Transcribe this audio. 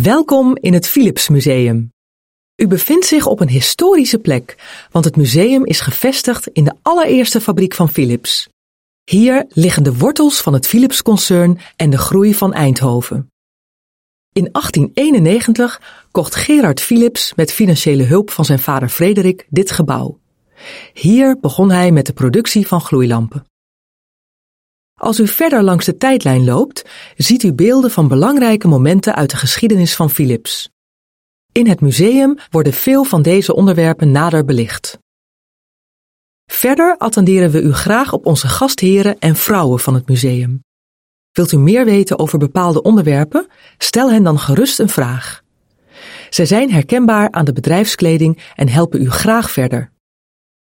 Welkom in het Philips Museum. U bevindt zich op een historische plek, want het museum is gevestigd in de allereerste fabriek van Philips. Hier liggen de wortels van het Philips-concern en de groei van Eindhoven. In 1891 kocht Gerard Philips met financiële hulp van zijn vader Frederik dit gebouw. Hier begon hij met de productie van gloeilampen. Als u verder langs de tijdlijn loopt, ziet u beelden van belangrijke momenten uit de geschiedenis van Philips. In het museum worden veel van deze onderwerpen nader belicht. Verder attenderen we u graag op onze gastheren en vrouwen van het museum. Wilt u meer weten over bepaalde onderwerpen? Stel hen dan gerust een vraag. Zij zijn herkenbaar aan de bedrijfskleding en helpen u graag verder.